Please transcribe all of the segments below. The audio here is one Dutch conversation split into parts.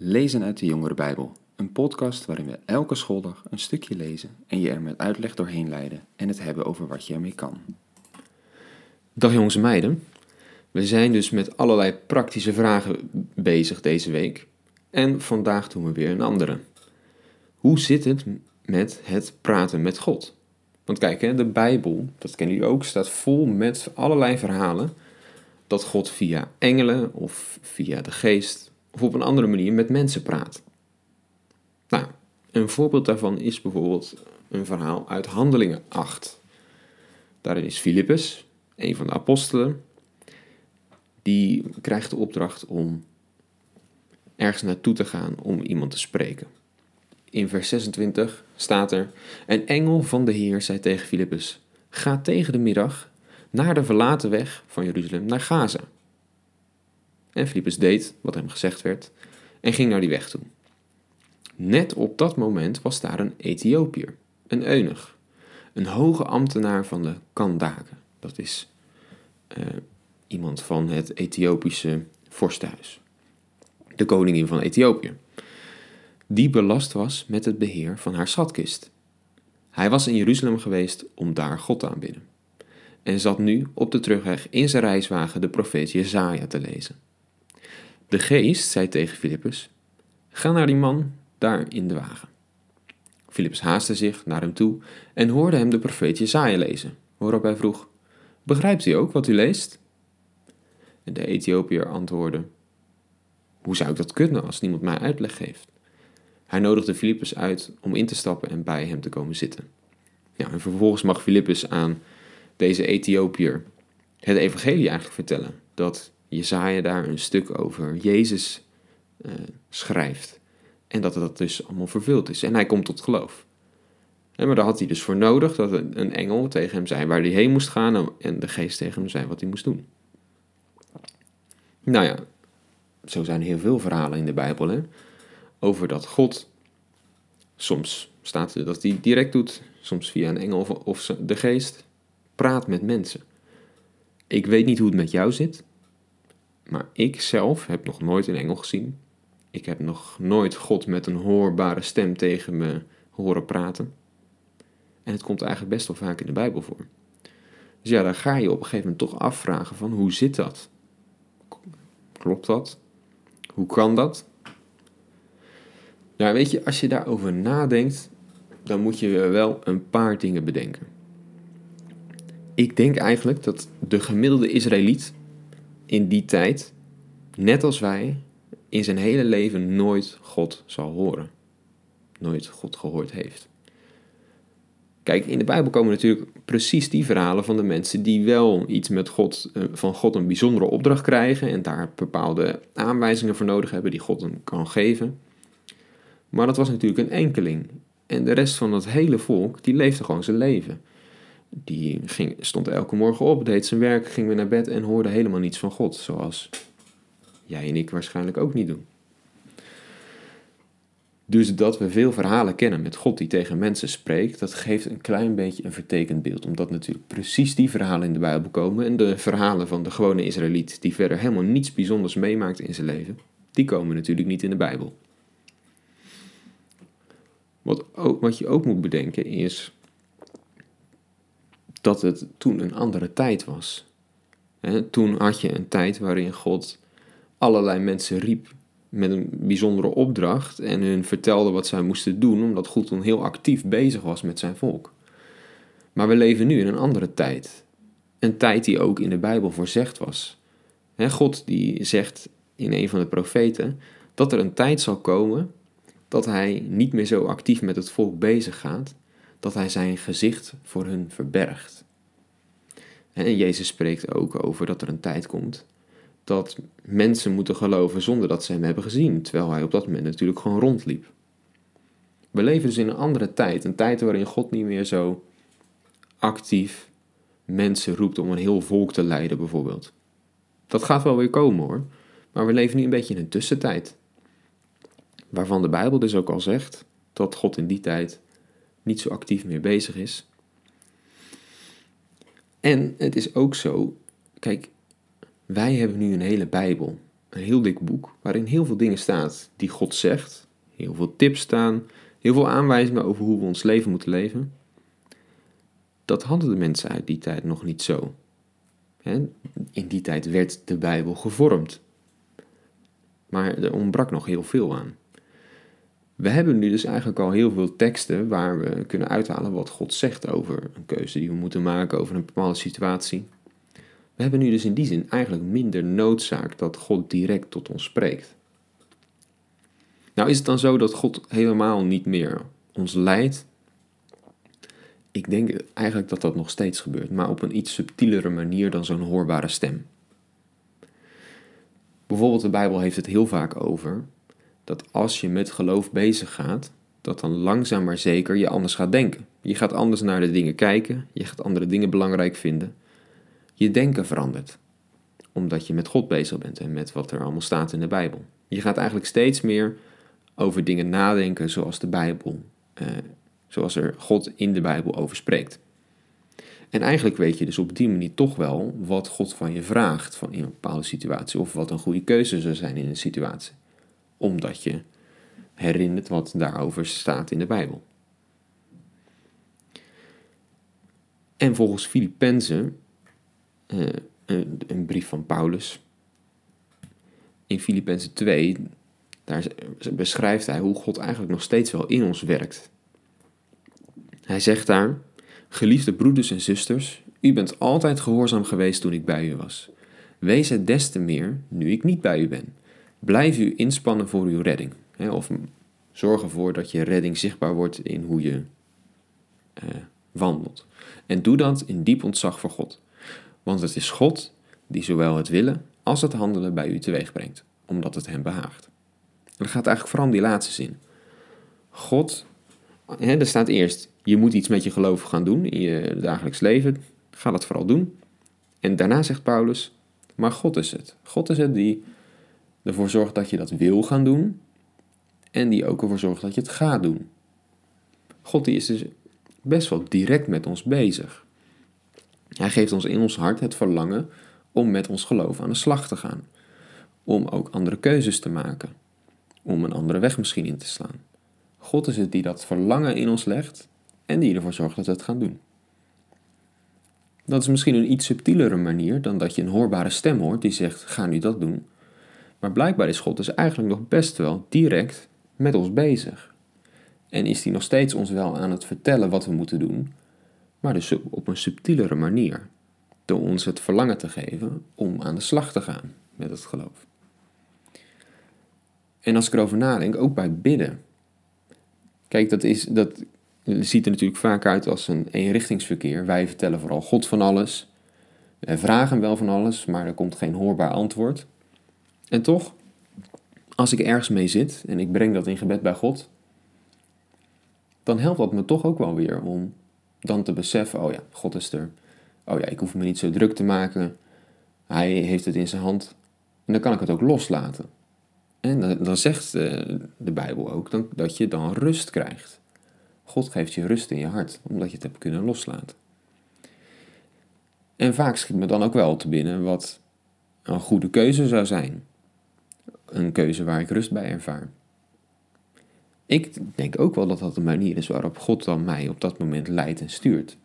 Lezen uit de Jongere Bijbel, een podcast waarin we elke schooldag een stukje lezen en je er met uitleg doorheen leiden en het hebben over wat je ermee kan. Dag jongens en meiden. We zijn dus met allerlei praktische vragen bezig deze week. En vandaag doen we weer een andere. Hoe zit het met het praten met God? Want kijk, hè, de Bijbel, dat kennen jullie ook, staat vol met allerlei verhalen dat God via engelen of via de geest of op een andere manier met mensen praat. Nou, een voorbeeld daarvan is bijvoorbeeld een verhaal uit Handelingen 8. Daarin is Filippus, een van de apostelen, die krijgt de opdracht om ergens naartoe te gaan om iemand te spreken. In vers 26 staat er: Een engel van de Heer zei tegen Filippus: Ga tegen de middag naar de verlaten weg van Jeruzalem naar Gaza. En Filippus deed wat hem gezegd werd en ging naar die weg toe. Net op dat moment was daar een Ethiopiër, een eunuch, een hoge ambtenaar van de Kandaken. Dat is uh, iemand van het Ethiopische vorstenhuis. De koningin van Ethiopië. Die belast was met het beheer van haar schatkist. Hij was in Jeruzalem geweest om daar God te aanbidden. En zat nu op de terugweg in zijn reiswagen de profeet Jezaja te lezen. De geest zei tegen Filippus: Ga naar die man daar in de wagen. Filippus haastte zich naar hem toe en hoorde hem de profeet Jezaja lezen, waarop hij vroeg: Begrijpt u ook wat u leest? En de Ethiopiër antwoordde: Hoe zou ik dat kunnen als niemand mij uitleg geeft? Hij nodigde Filippus uit om in te stappen en bij hem te komen zitten. Ja, en vervolgens mag Filippus aan deze Ethiopiër het evangelie eigenlijk vertellen. Dat Jezaja daar een stuk over Jezus uh, schrijft. En dat dat dus allemaal vervuld is. En hij komt tot geloof. Maar daar had hij dus voor nodig dat een engel tegen hem zei waar hij heen moest gaan. En de geest tegen hem zei wat hij moest doen. Nou ja, zo zijn heel veel verhalen in de Bijbel. Hè? Over dat God, soms staat dat hij direct doet, soms via een engel of de geest, praat met mensen. Ik weet niet hoe het met jou zit, maar ik zelf heb nog nooit een engel gezien. Ik heb nog nooit God met een hoorbare stem tegen me horen praten. En het komt eigenlijk best wel vaak in de Bijbel voor. Dus ja, daar ga je op een gegeven moment toch afvragen van hoe zit dat? Klopt dat? Hoe kan dat? Nou, weet je, als je daarover nadenkt, dan moet je wel een paar dingen bedenken. Ik denk eigenlijk dat de gemiddelde Israëliet in die tijd, net als wij, in zijn hele leven nooit God zal horen. Nooit God gehoord heeft. Kijk, in de Bijbel komen natuurlijk precies die verhalen van de mensen die wel iets met God, eh, van God een bijzondere opdracht krijgen en daar bepaalde aanwijzingen voor nodig hebben die God hem kan geven. Maar dat was natuurlijk een enkeling. En de rest van het hele volk, die leefde gewoon zijn leven. Die stond elke morgen op, deed zijn werk, ging weer naar bed en hoorde helemaal niets van God. Zoals jij en ik waarschijnlijk ook niet doen. Dus dat we veel verhalen kennen met God die tegen mensen spreekt, dat geeft een klein beetje een vertekend beeld. Omdat natuurlijk precies die verhalen in de Bijbel komen en de verhalen van de gewone Israëliet, die verder helemaal niets bijzonders meemaakt in zijn leven, die komen natuurlijk niet in de Bijbel. Wat, ook, wat je ook moet bedenken is dat het toen een andere tijd was. toen had je een tijd waarin God allerlei mensen riep met een bijzondere opdracht en hun vertelde wat zij moesten doen, omdat God toen heel actief bezig was met zijn volk. Maar we leven nu in een andere tijd. Een tijd die ook in de Bijbel voorzegd was. God die zegt in een van de profeten dat er een tijd zal komen dat hij niet meer zo actief met het volk bezig gaat, dat hij zijn gezicht voor hun verbergt. En Jezus spreekt ook over dat er een tijd komt dat mensen moeten geloven zonder dat ze hem hebben gezien, terwijl hij op dat moment natuurlijk gewoon rondliep. We leven dus in een andere tijd, een tijd waarin God niet meer zo actief mensen roept om een heel volk te leiden, bijvoorbeeld. Dat gaat wel weer komen hoor, maar we leven nu een beetje in een tussentijd. Waarvan de Bijbel dus ook al zegt dat God in die tijd niet zo actief meer bezig is. En het is ook zo, kijk, wij hebben nu een hele Bijbel. een heel dik boek waarin heel veel dingen staat die God zegt, heel veel tips staan, heel veel aanwijzingen over hoe we ons leven moeten leven. Dat hadden de mensen uit die tijd nog niet zo. In die tijd werd de Bijbel gevormd. Maar er ontbrak nog heel veel aan. We hebben nu dus eigenlijk al heel veel teksten waar we kunnen uithalen wat God zegt over een keuze die we moeten maken, over een bepaalde situatie. We hebben nu dus in die zin eigenlijk minder noodzaak dat God direct tot ons spreekt. Nou is het dan zo dat God helemaal niet meer ons leidt? Ik denk eigenlijk dat dat nog steeds gebeurt, maar op een iets subtielere manier dan zo'n hoorbare stem. Bijvoorbeeld de Bijbel heeft het heel vaak over dat als je met geloof bezig gaat, dat dan langzaam maar zeker je anders gaat denken. Je gaat anders naar de dingen kijken, je gaat andere dingen belangrijk vinden. Je denken verandert, omdat je met God bezig bent en met wat er allemaal staat in de Bijbel. Je gaat eigenlijk steeds meer over dingen nadenken zoals de Bijbel, eh, zoals er God in de Bijbel over spreekt. En eigenlijk weet je dus op die manier toch wel wat God van je vraagt van in een bepaalde situatie, of wat een goede keuze zou zijn in een situatie omdat je herinnert wat daarover staat in de Bijbel. En volgens Filippenzen, een, een, brief van Paulus, in Filippenzen 2, daar beschrijft hij hoe God eigenlijk nog steeds wel in ons werkt. Hij zegt daar, geliefde broeders en zusters, u bent altijd gehoorzaam geweest toen ik bij u was. Wees het des te meer nu ik niet bij u ben. Blijf u inspannen voor uw redding. Hè, of zorg ervoor dat je redding zichtbaar wordt in hoe je eh, wandelt. En doe dat in diep ontzag voor God. Want het is God die zowel het willen als het handelen bij u teweeg brengt, omdat het hem behaagt. Dat gaat eigenlijk vooral die laatste zin. God, hè, er staat eerst, je moet iets met je geloof gaan doen in je dagelijks leven. Ga dat vooral doen. En daarna zegt Paulus, maar God is het. God is het die ervoor zorgt dat je dat wil gaan doen en die ook ervoor zorgt dat je het gaat doen. God die is dus best wel direct met ons bezig. Hij geeft ons in ons hart het verlangen om met ons geloof aan de slag te gaan. Om ook andere keuzes te maken. Om een andere weg misschien in te slaan. God is het die dat verlangen in ons legt en die ervoor zorgt dat we het gaan doen. Dat is misschien een iets subtielere manier dan dat je een hoorbare stem hoort die zegt: ga nu dat doen. Maar blijkbaar is God dus eigenlijk nog best wel direct met ons bezig. En is hij nog steeds ons wel aan het vertellen wat we moeten doen, maar dus op een subtielere manier. Door ons het verlangen te geven om aan de slag te gaan met het geloof. En als ik erover nadenk, ook bij bidden. Kijk, dat, is, dat ziet er natuurlijk vaak uit als een eenrichtingsverkeer. Wij vertellen vooral God van alles. Wij vragen wel van alles, maar er komt geen hoorbaar antwoord. En toch, als ik ergens mee zit en ik breng dat in gebed bij God, dan helpt dat me toch ook wel weer om dan te beseffen, oh ja, God is er. Oh ja, ik hoef me niet zo druk te maken. Hij heeft het in zijn hand. En dan kan ik het ook loslaten. En dan, zegt de, eh, de Bijbel ook dan, dat je dan rust krijgt. God geeft je rust in je hart, omdat je het hebt kunnen loslaten. En vaak schiet me dan ook wel te binnen wat een goede keuze zou zijn een keuze waar ik rust bij ervaar. Ik denk ook wel dat dat een manier is waarop God dan mij op dat moment leidt en stuurt.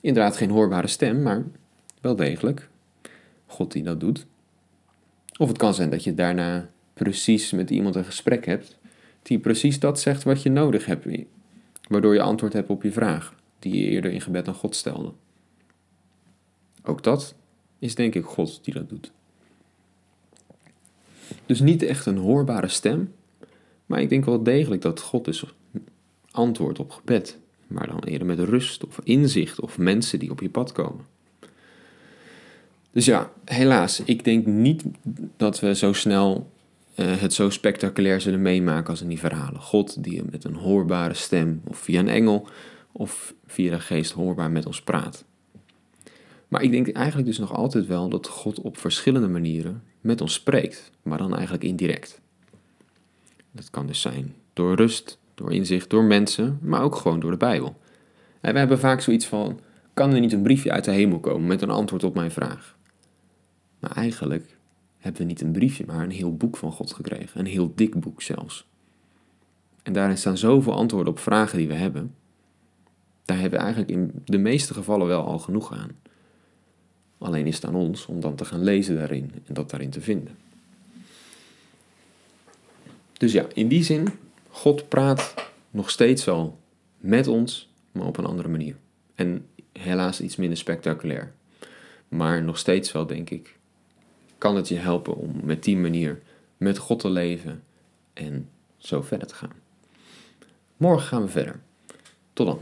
Inderdaad geen hoorbare stem, maar wel degelijk. God die dat doet. Of het kan zijn dat je daarna precies met iemand een gesprek hebt, die precies dat zegt wat je nodig hebt, waardoor je antwoord hebt op je vraag, die je eerder in gebed aan God stelde. Ook dat is denk ik God die dat doet. Dus niet echt een hoorbare stem, maar ik denk wel degelijk dat God dus antwoordt op gebed, maar dan eerder met rust of inzicht of mensen die op je pad komen. Dus ja, helaas, ik denk niet dat we zo snel uh, het zo spectaculair zullen meemaken als in die verhalen. God die met een hoorbare stem of via een engel of via de geest hoorbaar met ons praat. Maar ik denk eigenlijk dus nog altijd wel dat God op verschillende manieren met ons spreekt, maar dan eigenlijk indirect. Dat kan dus zijn door rust, door inzicht, door mensen, maar ook gewoon door de Bijbel. En we hebben vaak zoiets van: kan er niet een briefje uit de hemel komen met een antwoord op mijn vraag? Maar eigenlijk hebben we niet een briefje, maar een heel boek van God gekregen. Een heel dik boek zelfs. En daarin staan zoveel antwoorden op vragen die we hebben. Daar hebben we eigenlijk in de meeste gevallen wel al genoeg aan. Alleen is het aan ons om dan te gaan lezen daarin en dat daarin te vinden. Dus ja, in die zin, God praat nog steeds wel met ons, maar op een andere manier. En helaas iets minder spectaculair. Maar nog steeds wel, denk ik, kan het je helpen om met die manier met God te leven en zo verder te gaan. Morgen gaan we verder. Tot dan.